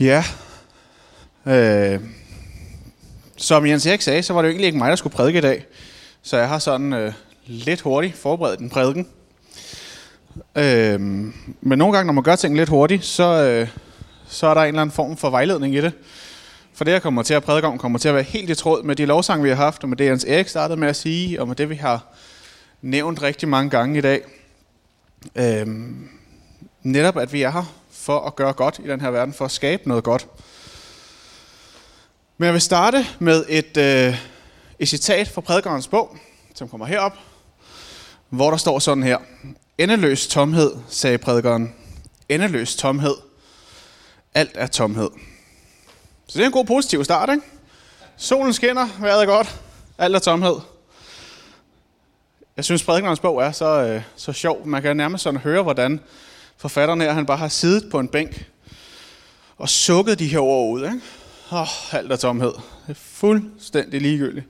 Ja. Øh, som Jens Erik sagde, så var det jo egentlig ikke mig, der skulle prædike i dag. Så jeg har sådan øh, lidt hurtigt forberedt en prædiken. Øh, men nogle gange, når man gør ting lidt hurtigt, så, øh, så er der en eller anden form for vejledning i det. For det, jeg kommer til at prædike om, kommer til at være helt i tråd med de lovsange, vi har haft, og med det, Jens Erik startede med at sige, og med det, vi har nævnt rigtig mange gange i dag. Øh, netop, at vi er her for at gøre godt i den her verden, for at skabe noget godt. Men jeg vil starte med et, øh, et citat fra prædikernes bog, som kommer herop, hvor der står sådan her. Endeløs tomhed, sagde prædikeren. Endeløs tomhed. Alt er tomhed. Så det er en god positiv start, ikke? Solen skinner, vejret er godt, alt er tomhed. Jeg synes, prædikernes bog er så, øh, så sjov. Man kan nærmest sådan høre, hvordan forfatteren her, han bare har siddet på en bænk og sukket de her ord ud. Ikke? Åh, alt er tomhed. Det er fuldstændig ligegyldigt.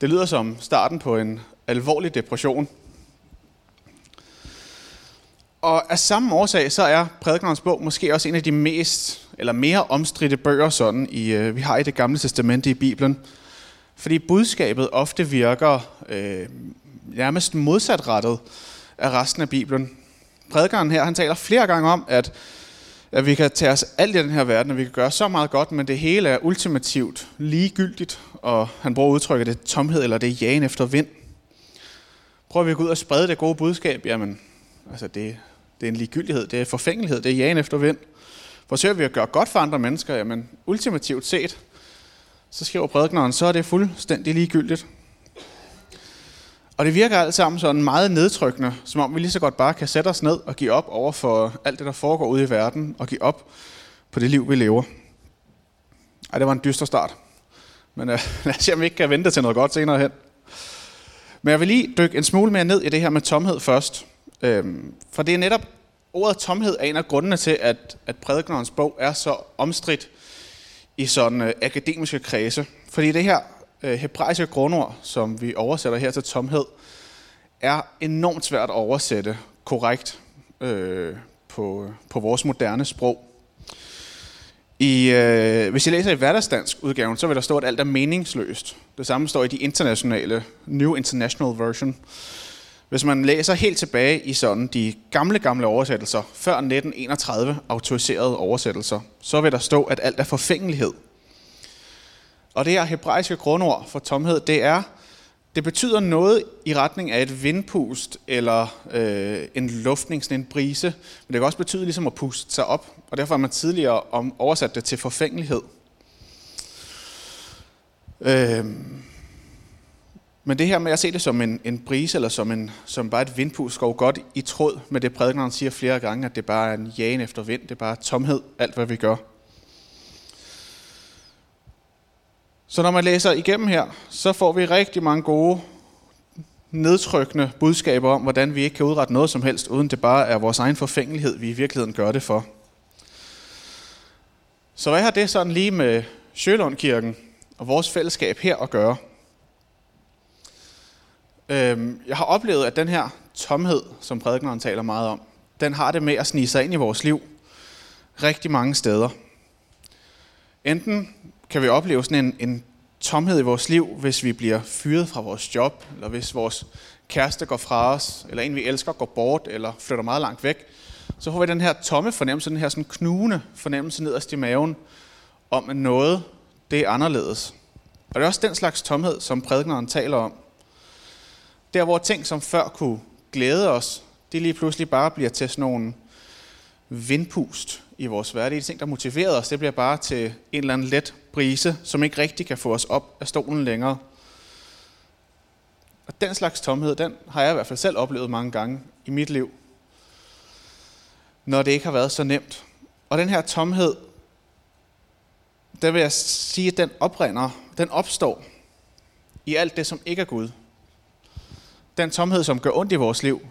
Det lyder som starten på en alvorlig depression. Og af samme årsag, så er prædikernes bog måske også en af de mest, eller mere omstridte bøger, sådan i, øh, vi har i det gamle testamente i Bibelen. Fordi budskabet ofte virker øh, nærmest modsatrettet af resten af Bibelen. Prædikeren her, han taler flere gange om, at, at vi kan tage os alt i den her verden, og vi kan gøre så meget godt, men det hele er ultimativt ligegyldigt, og han bruger udtrykket det tomhed, eller det jagen efter vind. Prøver vi at gå ud og sprede det gode budskab, jamen, altså det, det er en ligegyldighed, det er forfængelighed, det er jagen efter vind. Forsøger vi at gøre godt for andre mennesker, jamen ultimativt set, så skriver prædikneren, så er det fuldstændig ligegyldigt. Og det virker alt sammen sådan meget nedtrykkende, som om vi lige så godt bare kan sætte os ned og give op over for alt det, der foregår ude i verden, og give op på det liv, vi lever. Ej, det var en dyster start. Men øh, lad os se, om vi ikke kan vente til noget godt senere hen. Men jeg vil lige dykke en smule mere ned i det her med tomhed først. Øhm, for det er netop ordet tomhed er en af grundene til, at, at prædiknerens bog er så omstridt i sådan øh, akademiske kredse. Fordi det her Øh, hebraiske grundord, som vi oversætter her til tomhed, er enormt svært at oversætte korrekt øh, på, på vores moderne sprog. I, øh, hvis jeg læser i hverdagsdansk udgaven, så vil der stå, at alt er meningsløst. Det samme står i de internationale, New International Version. Hvis man læser helt tilbage i sådan de gamle, gamle oversættelser, før 1931 autoriserede oversættelser, så vil der stå, at alt er forfængelighed. Og det her hebraiske grundord for tomhed, det er, det betyder noget i retning af et vindpust eller øh, en luftning, sådan en brise. Men det kan også betyde ligesom at puste sig op, og derfor har man tidligere om, oversat det til forfængelighed. Øh, men det her med at se det som en, en brise eller som, en, som bare et vindpust går godt i tråd med det prædikeren siger flere gange, at det bare er en jagen efter vind, det er bare tomhed, alt hvad vi gør. Så når man læser igennem her, så får vi rigtig mange gode, nedtrykkende budskaber om, hvordan vi ikke kan udrette noget som helst, uden det bare er vores egen forfængelighed, vi i virkeligheden gør det for. Så hvad har det sådan lige med Sjølundkirken og vores fællesskab her at gøre? Øhm, jeg har oplevet, at den her tomhed, som prædikneren taler meget om, den har det med at snige sig ind i vores liv rigtig mange steder. Enten kan vi opleve sådan en, en tomhed i vores liv, hvis vi bliver fyret fra vores job, eller hvis vores kæreste går fra os, eller en vi elsker går bort, eller flytter meget langt væk. Så får vi den her tomme fornemmelse, den her sådan knugende fornemmelse nederst i maven, om at noget, det er anderledes. Og det er også den slags tomhed, som prædikneren taler om. Der hvor ting, som før kunne glæde os, det lige pludselig bare bliver til sådan nogle vindpust i vores hverdag. De ting, der motiverede os, det bliver bare til en eller anden let brise, som ikke rigtig kan få os op af stolen længere. Og den slags tomhed, den har jeg i hvert fald selv oplevet mange gange i mit liv, når det ikke har været så nemt. Og den her tomhed, der vil jeg sige, at den oprinder, den opstår i alt det, som ikke er Gud. Den tomhed, som gør ondt i vores liv,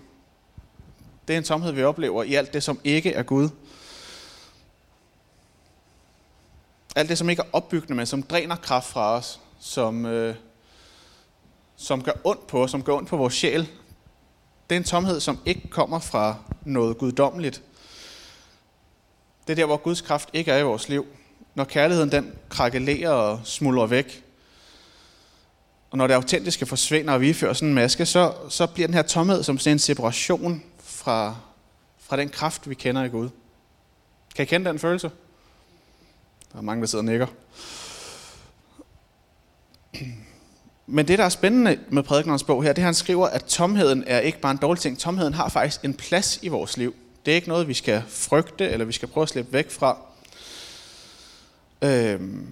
det er en tomhed, vi oplever i alt det, som ikke er Gud. Alt det, som ikke er opbyggende, men som dræner kraft fra os, som, øh, som gør ondt på os, som gør ondt på vores sjæl. Det er en tomhed, som ikke kommer fra noget guddommeligt. Det er der, hvor Guds kraft ikke er i vores liv. Når kærligheden den krakelerer og smuldrer væk. Og når det autentiske forsvinder, og vi fører sådan en maske, så, så bliver den her tomhed som sådan en separation fra, fra den kraft, vi kender i Gud. Kan I kende den følelse? Der er mange, der sidder og nikker. Men det, der er spændende med prædikernes bog her, det er, at han skriver, at tomheden er ikke bare en dårlig ting. Tomheden har faktisk en plads i vores liv. Det er ikke noget, vi skal frygte, eller vi skal prøve at slippe væk fra. Øhm.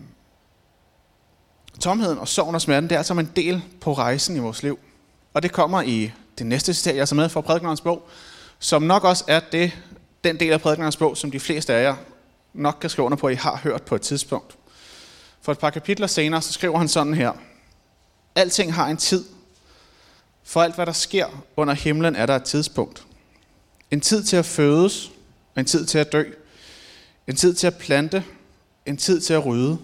Tomheden og sorgen og smerten, det er altså en del på rejsen i vores liv. Og det kommer i det næste citat, jeg er med fra prædikernes bog, som nok også er det, den del af prædikernes bog, som de fleste af jer nok kan skrive under på, at I har hørt på et tidspunkt. For et par kapitler senere, så skriver han sådan her. Alting har en tid. For alt, hvad der sker under himlen, er der et tidspunkt. En tid til at fødes, en tid til at dø. En tid til at plante, en tid til at rydde.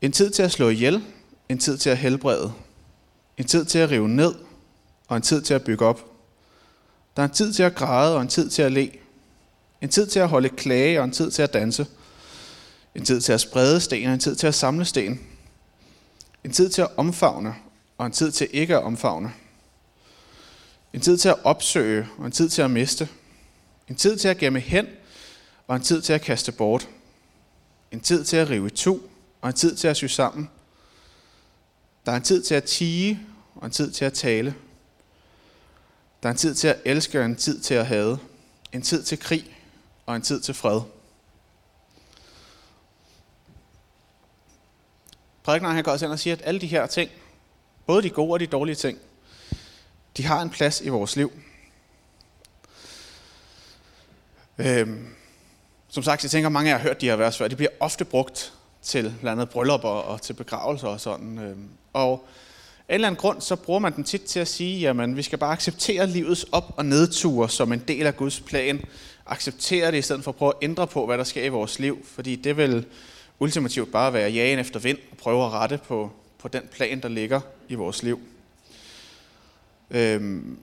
En tid til at slå ihjel, en tid til at helbrede. En tid til at rive ned, og en tid til at bygge op. Der er en tid til at græde, og en tid til at le. En tid til at holde klage, og en tid til at danse. En tid til at sprede sten, og en tid til at samle sten. En tid til at omfavne, og en tid til ikke at omfavne. En tid til at opsøge, og en tid til at miste. En tid til at gemme hen, og en tid til at kaste bort. En tid til at rive i to, og en tid til at sy sammen. Der er en tid til at tige, og en tid til at tale. Der er en tid til at elske, og en tid til at hade. En tid til krig, og en tid til fred. Prædikneren han går også ind og siger, at alle de her ting, både de gode og de dårlige ting, de har en plads i vores liv. Øhm, som sagt, jeg tænker, mange af jer har hørt de her vers før. De bliver ofte brugt til blandt andet bryllupper og til begravelser og sådan. Øhm, og af en eller anden grund, så bruger man den tit til at sige, at vi skal bare acceptere livets op- og nedture som en del af Guds plan. Acceptere det i stedet for at prøve at ændre på, hvad der sker i vores liv. Fordi det vil ultimativt bare være jagen efter vind og prøve at rette på, på den plan, der ligger i vores liv. Øhm,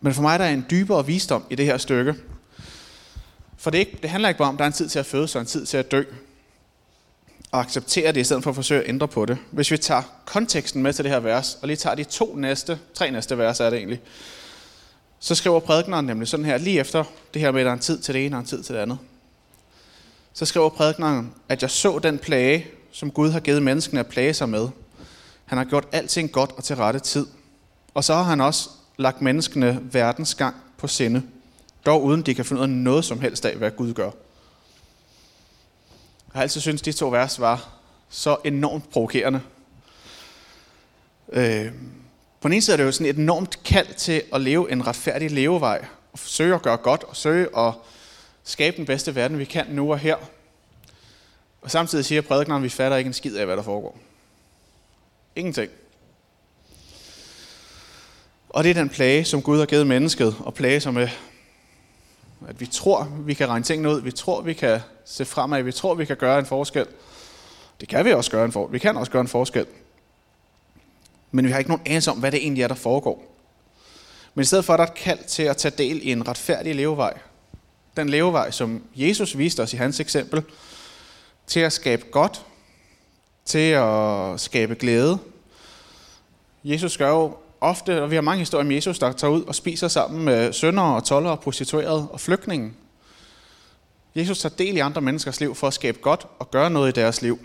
men for mig der er en dybere visdom i det her stykke. For det, ikke, det handler ikke bare om, at der er en tid til at føde, og en tid til at dø. Og acceptere det, i stedet for at forsøge at ændre på det. Hvis vi tager konteksten med til det her vers, og lige tager de to næste, tre næste vers er det egentlig, så skriver prædikneren nemlig sådan her, lige efter det her med, at der er en tid til det ene og en tid til det andet. Så skriver prædikneren, at jeg så den plage, som Gud har givet menneskene at plage sig med. Han har gjort alting godt og til rette tid. Og så har han også lagt menneskene verdens gang på sinde. Dog uden de kan finde ud af noget som helst af, hvad Gud gør. Jeg har altid syntes, at de to vers var så enormt provokerende. Øh, på den ene side er det jo sådan et enormt kald til at leve en retfærdig levevej, og forsøge at gøre godt, og søge at skabe den bedste verden, vi kan nu og her. Og samtidig siger prædikneren, at vi fatter ikke en skid af, hvad der foregår. Ingenting. Og det er den plage, som Gud har givet mennesket, og plage som med, at vi tror, vi kan regne tingene ud, vi tror, vi kan se fremad, vi tror, vi kan gøre en forskel. Det kan vi også gøre en forskel. Vi kan også gøre en forskel. Men vi har ikke nogen anelse om, hvad det egentlig er, der foregår. Men i stedet for, at der er et kald til at tage del i en retfærdig levevej. Den levevej, som Jesus viste os i hans eksempel. Til at skabe godt. Til at skabe glæde. Jesus gør jo ofte, og vi har mange historier om Jesus, der tager ud og spiser sammen med sønder og toller og prostituerede og flygtninge. Jesus tager del i andre menneskers liv for at skabe godt og gøre noget i deres liv.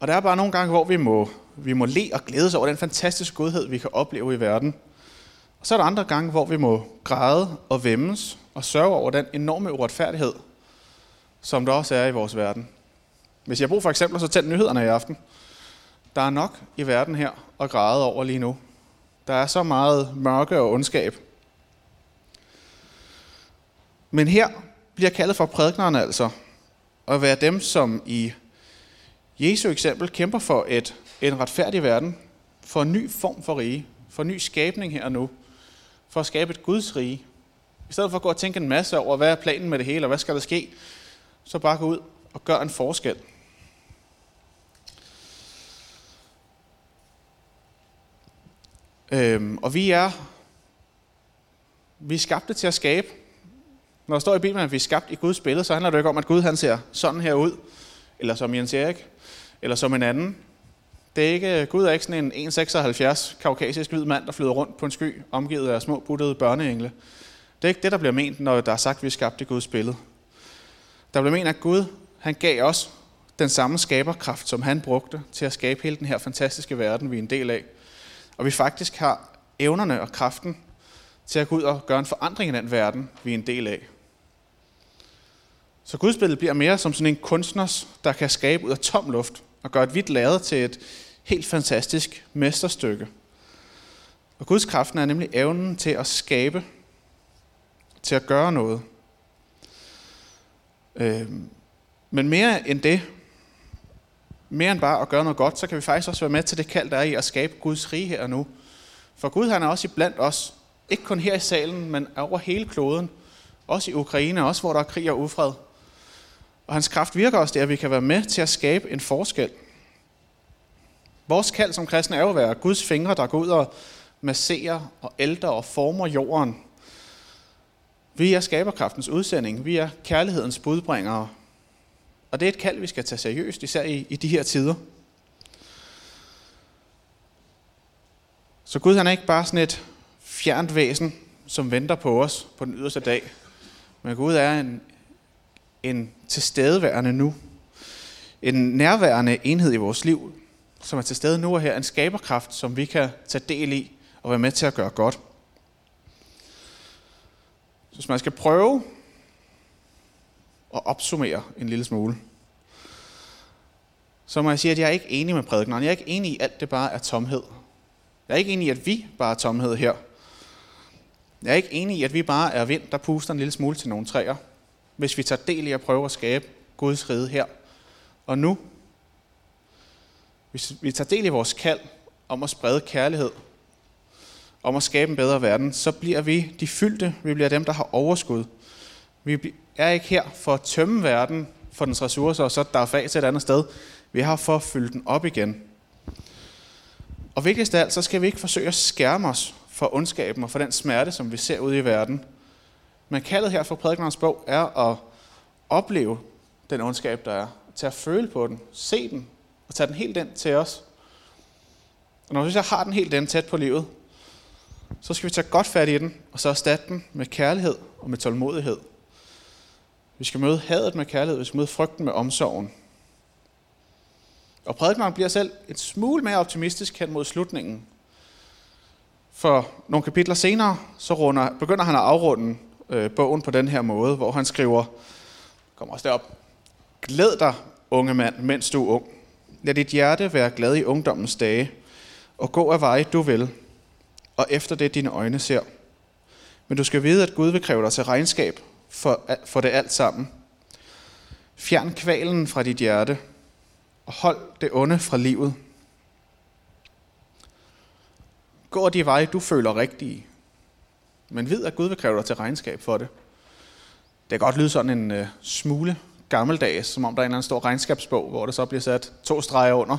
Og der er bare nogle gange, hvor vi må, vi må le og glæde os over den fantastiske godhed, vi kan opleve i verden. Og så er der andre gange, hvor vi må græde og vemmes og sørge over den enorme uretfærdighed, som der også er i vores verden. Hvis jeg bruger for eksempel, så tænd nyhederne i aften. Der er nok i verden her at græde over lige nu. Der er så meget mørke og ondskab. Men her bliver kaldet for prædiknerne altså at være dem, som i Jesu eksempel kæmper for et, en retfærdig verden, for en ny form for rige, for en ny skabning her og nu, for at skabe et Guds rige. I stedet for at gå og tænke en masse over, hvad er planen med det hele, og hvad skal der ske, så bare gå ud og gør en forskel. Øhm, og vi er Vi er skabte til at skabe. Når der står i Bibelen, at vi er skabt i Guds billede, så handler det ikke om, at Gud han ser sådan her ud, eller som Jens Erik, eller som en anden. Det er ikke, Gud er ikke sådan en 1,76 kaukasisk hvid mand, der flyder rundt på en sky, omgivet af små buttede børneengle. Det er ikke det, der bliver ment, når der er sagt, at vi skabte Guds billede. Der bliver ment, at Gud han gav os den samme skaberkraft, som han brugte til at skabe hele den her fantastiske verden, vi er en del af. Og vi faktisk har evnerne og kraften til at gå ud og gøre en forandring i den verden, vi er en del af. Så Guds billede bliver mere som sådan en kunstners, der kan skabe ud af tom luft og gør et hvidt lade til et helt fantastisk mesterstykke. Og Guds kraften er nemlig evnen til at skabe, til at gøre noget. Øhm, men mere end det, mere end bare at gøre noget godt, så kan vi faktisk også være med til det kald, der er i at skabe Guds rige her og nu. For Gud han er også blandt os, ikke kun her i salen, men over hele kloden. Også i Ukraine, også hvor der er krig og ufred. Og hans kraft virker også der, at vi kan være med til at skabe en forskel. Vores kald som kristne er jo at være Guds fingre, der går ud og masserer og ældre og former jorden. Vi er skaberkraftens udsending. Vi er kærlighedens budbringere. Og det er et kald, vi skal tage seriøst, især i, i de her tider. Så Gud han er ikke bare sådan et fjernt væsen, som venter på os på den yderste dag. Men Gud er en, en tilstedeværende nu. En nærværende enhed i vores liv, som er til stede nu og her. En skaberkraft, som vi kan tage del i og være med til at gøre godt. Så hvis man skal prøve at opsummere en lille smule, så må jeg sige, at jeg er ikke enig med prædikneren. Jeg er ikke enig i, at alt det bare er tomhed. Jeg er ikke enig i, at vi bare er tomhed her. Jeg er ikke enig i, at vi bare er vind, der puster en lille smule til nogle træer, hvis vi tager del i at prøve at skabe Guds rige her og nu. Hvis vi tager del i vores kald om at sprede kærlighed, om at skabe en bedre verden, så bliver vi de fyldte. Vi bliver dem, der har overskud. Vi er ikke her for at tømme verden for dens ressourcer, og så der er fag til et andet sted. Vi er her for at fylde den op igen. Og vigtigst af alt, så skal vi ikke forsøge at skærme os for ondskaben og for den smerte, som vi ser ude i verden. Men kaldet her for prædikernes bog er at opleve den ondskab, der er. Til at føle på den, se den, og tage den helt ind til os. Og når vi så har den helt ind tæt på livet, så skal vi tage godt fat i den, og så erstatte den med kærlighed og med tålmodighed. Vi skal møde hadet med kærlighed, vi skal møde frygten med omsorgen. Og prædikeren bliver selv et smule mere optimistisk hen mod slutningen. For nogle kapitler senere, så runder, begynder han at afrunde øh, bogen på den her måde, hvor han skriver, kom også derop, Glæd dig, unge mand, mens du er ung. Lad dit hjerte være glad i ungdommens dage, og gå af veje, du vil, og efter det dine øjne ser. Men du skal vide, at Gud vil kræve dig til regnskab for, for det alt sammen. Fjern kvalen fra dit hjerte, og hold det onde fra livet. Gå de veje, du føler rigtige, men vid, at Gud vil kræve dig til regnskab for det. Det kan godt lyde sådan en øh, smule gammeldags, som om der er en eller anden stor regnskabsbog, hvor det så bliver sat to streger under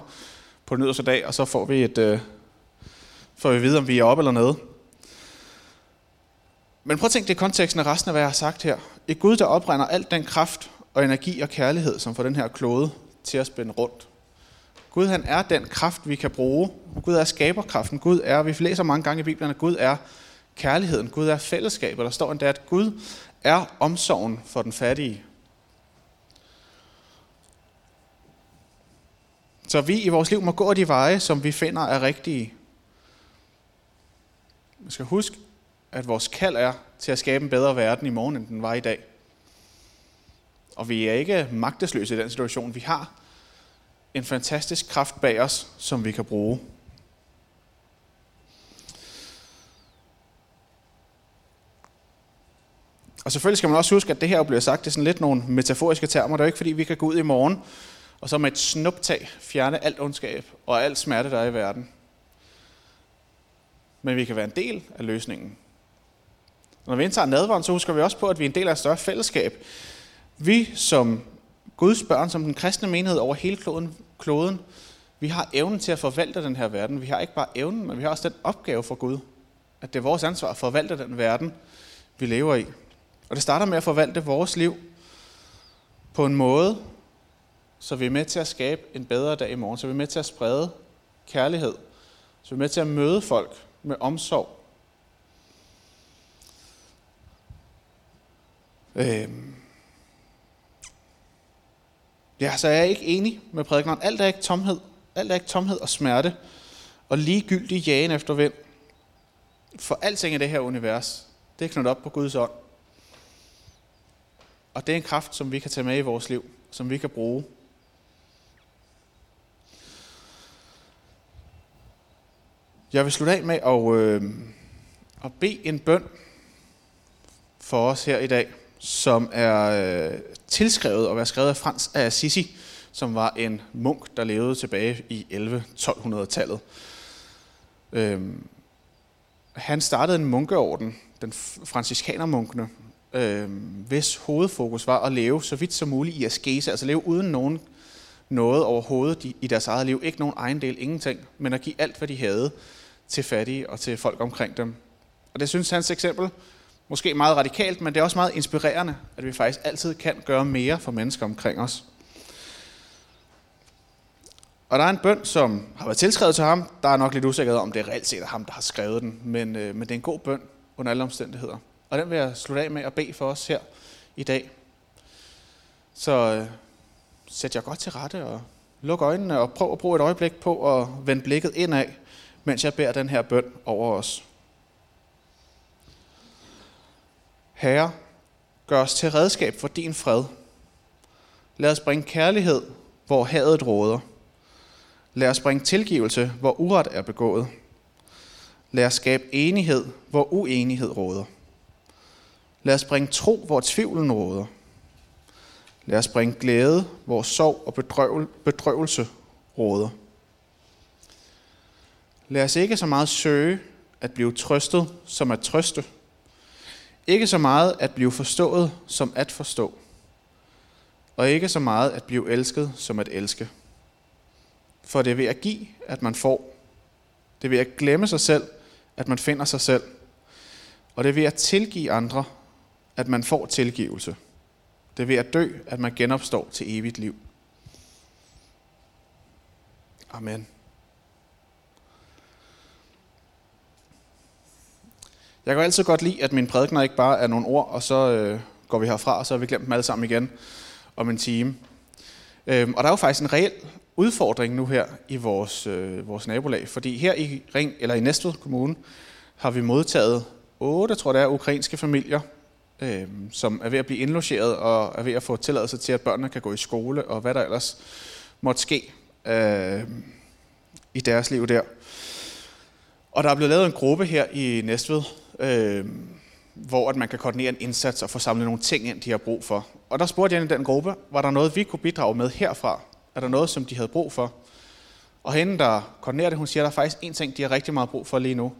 på den yderste dag, og så får vi et, øh, får vi vide, om vi er oppe eller nede. Men prøv at tænke det i konteksten af resten af, hvad jeg har sagt her. Et Gud, der oprinder alt den kraft og energi og kærlighed, som får den her klode til at spænde rundt. Gud han er den kraft, vi kan bruge. Gud er skaberkraften. Gud er, vi læser mange gange i Bibelen, at Gud er kærligheden. Gud er fællesskabet. Der står endda, at Gud er omsorgen for den fattige. Så vi i vores liv må gå de veje, som vi finder er rigtige. Vi skal huske, at vores kald er til at skabe en bedre verden i morgen, end den var i dag. Og vi er ikke magtesløse i den situation. Vi har en fantastisk kraft bag os, som vi kan bruge. Og selvfølgelig skal man også huske, at det her bliver sagt, det er sådan lidt nogle metaforiske termer. Det er jo ikke, fordi vi kan gå ud i morgen, og så med et snuptag fjerne alt ondskab og alt smerte, der er i verden. Men vi kan være en del af løsningen. Når vi indtager nadvånd, så husker vi også på, at vi er en del af et større fællesskab. Vi som Guds børn, som den kristne menighed over hele kloden, kloden, vi har evnen til at forvalte den her verden. Vi har ikke bare evnen, men vi har også den opgave for Gud, at det er vores ansvar at forvalte den verden vi lever i. Og det starter med at forvalte vores liv på en måde, så vi er med til at skabe en bedre dag i morgen, så vi er med til at sprede kærlighed, så vi er med til at møde folk med omsorg. Øhm. Ja, så er jeg ikke enig med prædikeren. Alt er ikke tomhed. Alt er ikke tomhed og smerte og ligegyldig jagen efter vind. For alting i det her univers, det er knyttet op på Guds ånd. Og det er en kraft, som vi kan tage med i vores liv, som vi kan bruge. Jeg vil slutte af med at, øh, at bede en bøn for os her i dag, som er øh, tilskrevet og være skrevet af Frans af Assisi, som var en munk, der levede tilbage i 11-1200-tallet. Øh, han startede en munkeorden, den franciskanermunkene, øh, hvis hovedfokus var at leve så vidt som muligt i askese, altså leve uden nogen noget overhovedet i, deres eget liv. Ikke nogen ejendel, ingenting, men at give alt, hvad de havde til fattige og til folk omkring dem. Og det synes hans eksempel måske meget radikalt, men det er også meget inspirerende, at vi faktisk altid kan gøre mere for mennesker omkring os. Og der er en bøn, som har været tilskrevet til ham. Der er nok lidt usikkerhed om, det er reelt set er ham, der har skrevet den, men, øh, men det er en god bøn under alle omstændigheder. Og den vil jeg slutte af med at bede for os her i dag. Så øh, sæt jer godt til rette og luk øjnene og prøv at bruge et øjeblik på at vende blikket indad, mens jeg beder den her bøn over os. Herre, gør os til redskab for din fred. Lad os bringe kærlighed, hvor hadet råder. Lad os bringe tilgivelse, hvor uret er begået. Lad os skabe enighed, hvor uenighed råder. Lad os bringe tro, hvor tvivlen råder. Lad os bringe glæde, hvor sorg og bedrøvelse råder. Lad os ikke så meget søge at blive trøstet, som at trøste. Ikke så meget at blive forstået, som at forstå. Og ikke så meget at blive elsket, som at elske. For det er ved at give, at man får. Det er ved at glemme sig selv, at man finder sig selv. Og det er ved at tilgive andre, at man får tilgivelse. Det er ved at dø, at man genopstår til evigt liv. Amen. Jeg kan altid godt lide, at mine prædikner ikke bare er nogle ord, og så øh, går vi herfra, og så har vi glemt dem alle sammen igen om en time. Øhm, og der er jo faktisk en reel udfordring nu her i vores, øh, vores nabolag, fordi her i Ring, eller i Næstved Kommune har vi modtaget otte, tror jeg det er, ukrainske familier, øh, som er ved at blive indlogeret og er ved at få tilladelse til, at børnene kan gå i skole, og hvad der ellers måtte ske øh, i deres liv der. Og der er blevet lavet en gruppe her i Næstved, øh, hvor at man kan koordinere en indsats og få samlet nogle ting ind, de har brug for. Og der spurgte jeg i den gruppe, var der noget, vi kunne bidrage med herfra? Er der noget, som de havde brug for? Og hende, der koordinerer det, hun siger, at der er faktisk en ting, de har rigtig meget brug for lige nu.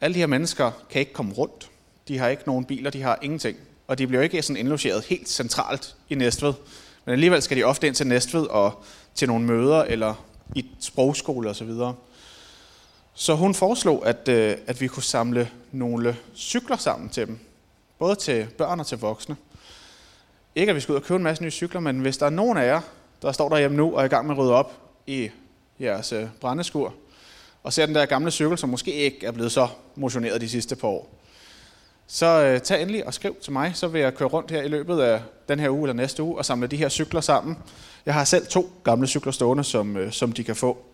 Alle de her mennesker kan ikke komme rundt. De har ikke nogen biler, de har ingenting. Og de bliver ikke sådan indlogeret helt centralt i Næstved. Men alligevel skal de ofte ind til Næstved og til nogle møder eller i sprogskole osv. Så, så hun foreslog, at, øh, at vi kunne samle nogle cykler sammen til dem. Både til børn og til voksne. Ikke at vi skal ud og købe en masse nye cykler, men hvis der er nogen af jer, der står derhjemme nu og er i gang med at rydde op i jeres øh, brændeskur, og ser den der gamle cykel, som måske ikke er blevet så motioneret de sidste par år, så øh, tag endelig og skriv til mig, så vil jeg køre rundt her i løbet af den her uge eller næste uge og samle de her cykler sammen. Jeg har selv to gamle cykler stående, som, øh, som de kan få.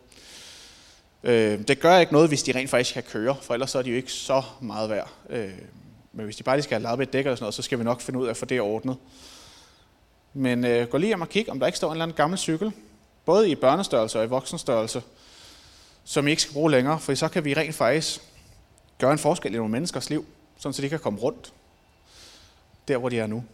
Øh, det gør ikke noget, hvis de rent faktisk kan køre, for ellers så er de jo ikke så meget værd. Øh, men hvis de bare lige skal have lavet et dæk eller sådan noget, så skal vi nok finde ud af at få det ordnet. Men øh, gå lige hjem og kig, om der ikke står en eller anden gammel cykel, både i børnestørrelse og i voksenstørrelse, som I ikke skal bruge længere, for så kan vi rent faktisk gøre en forskel i nogle menneskers liv, sådan så de kan komme rundt der, hvor de er nu.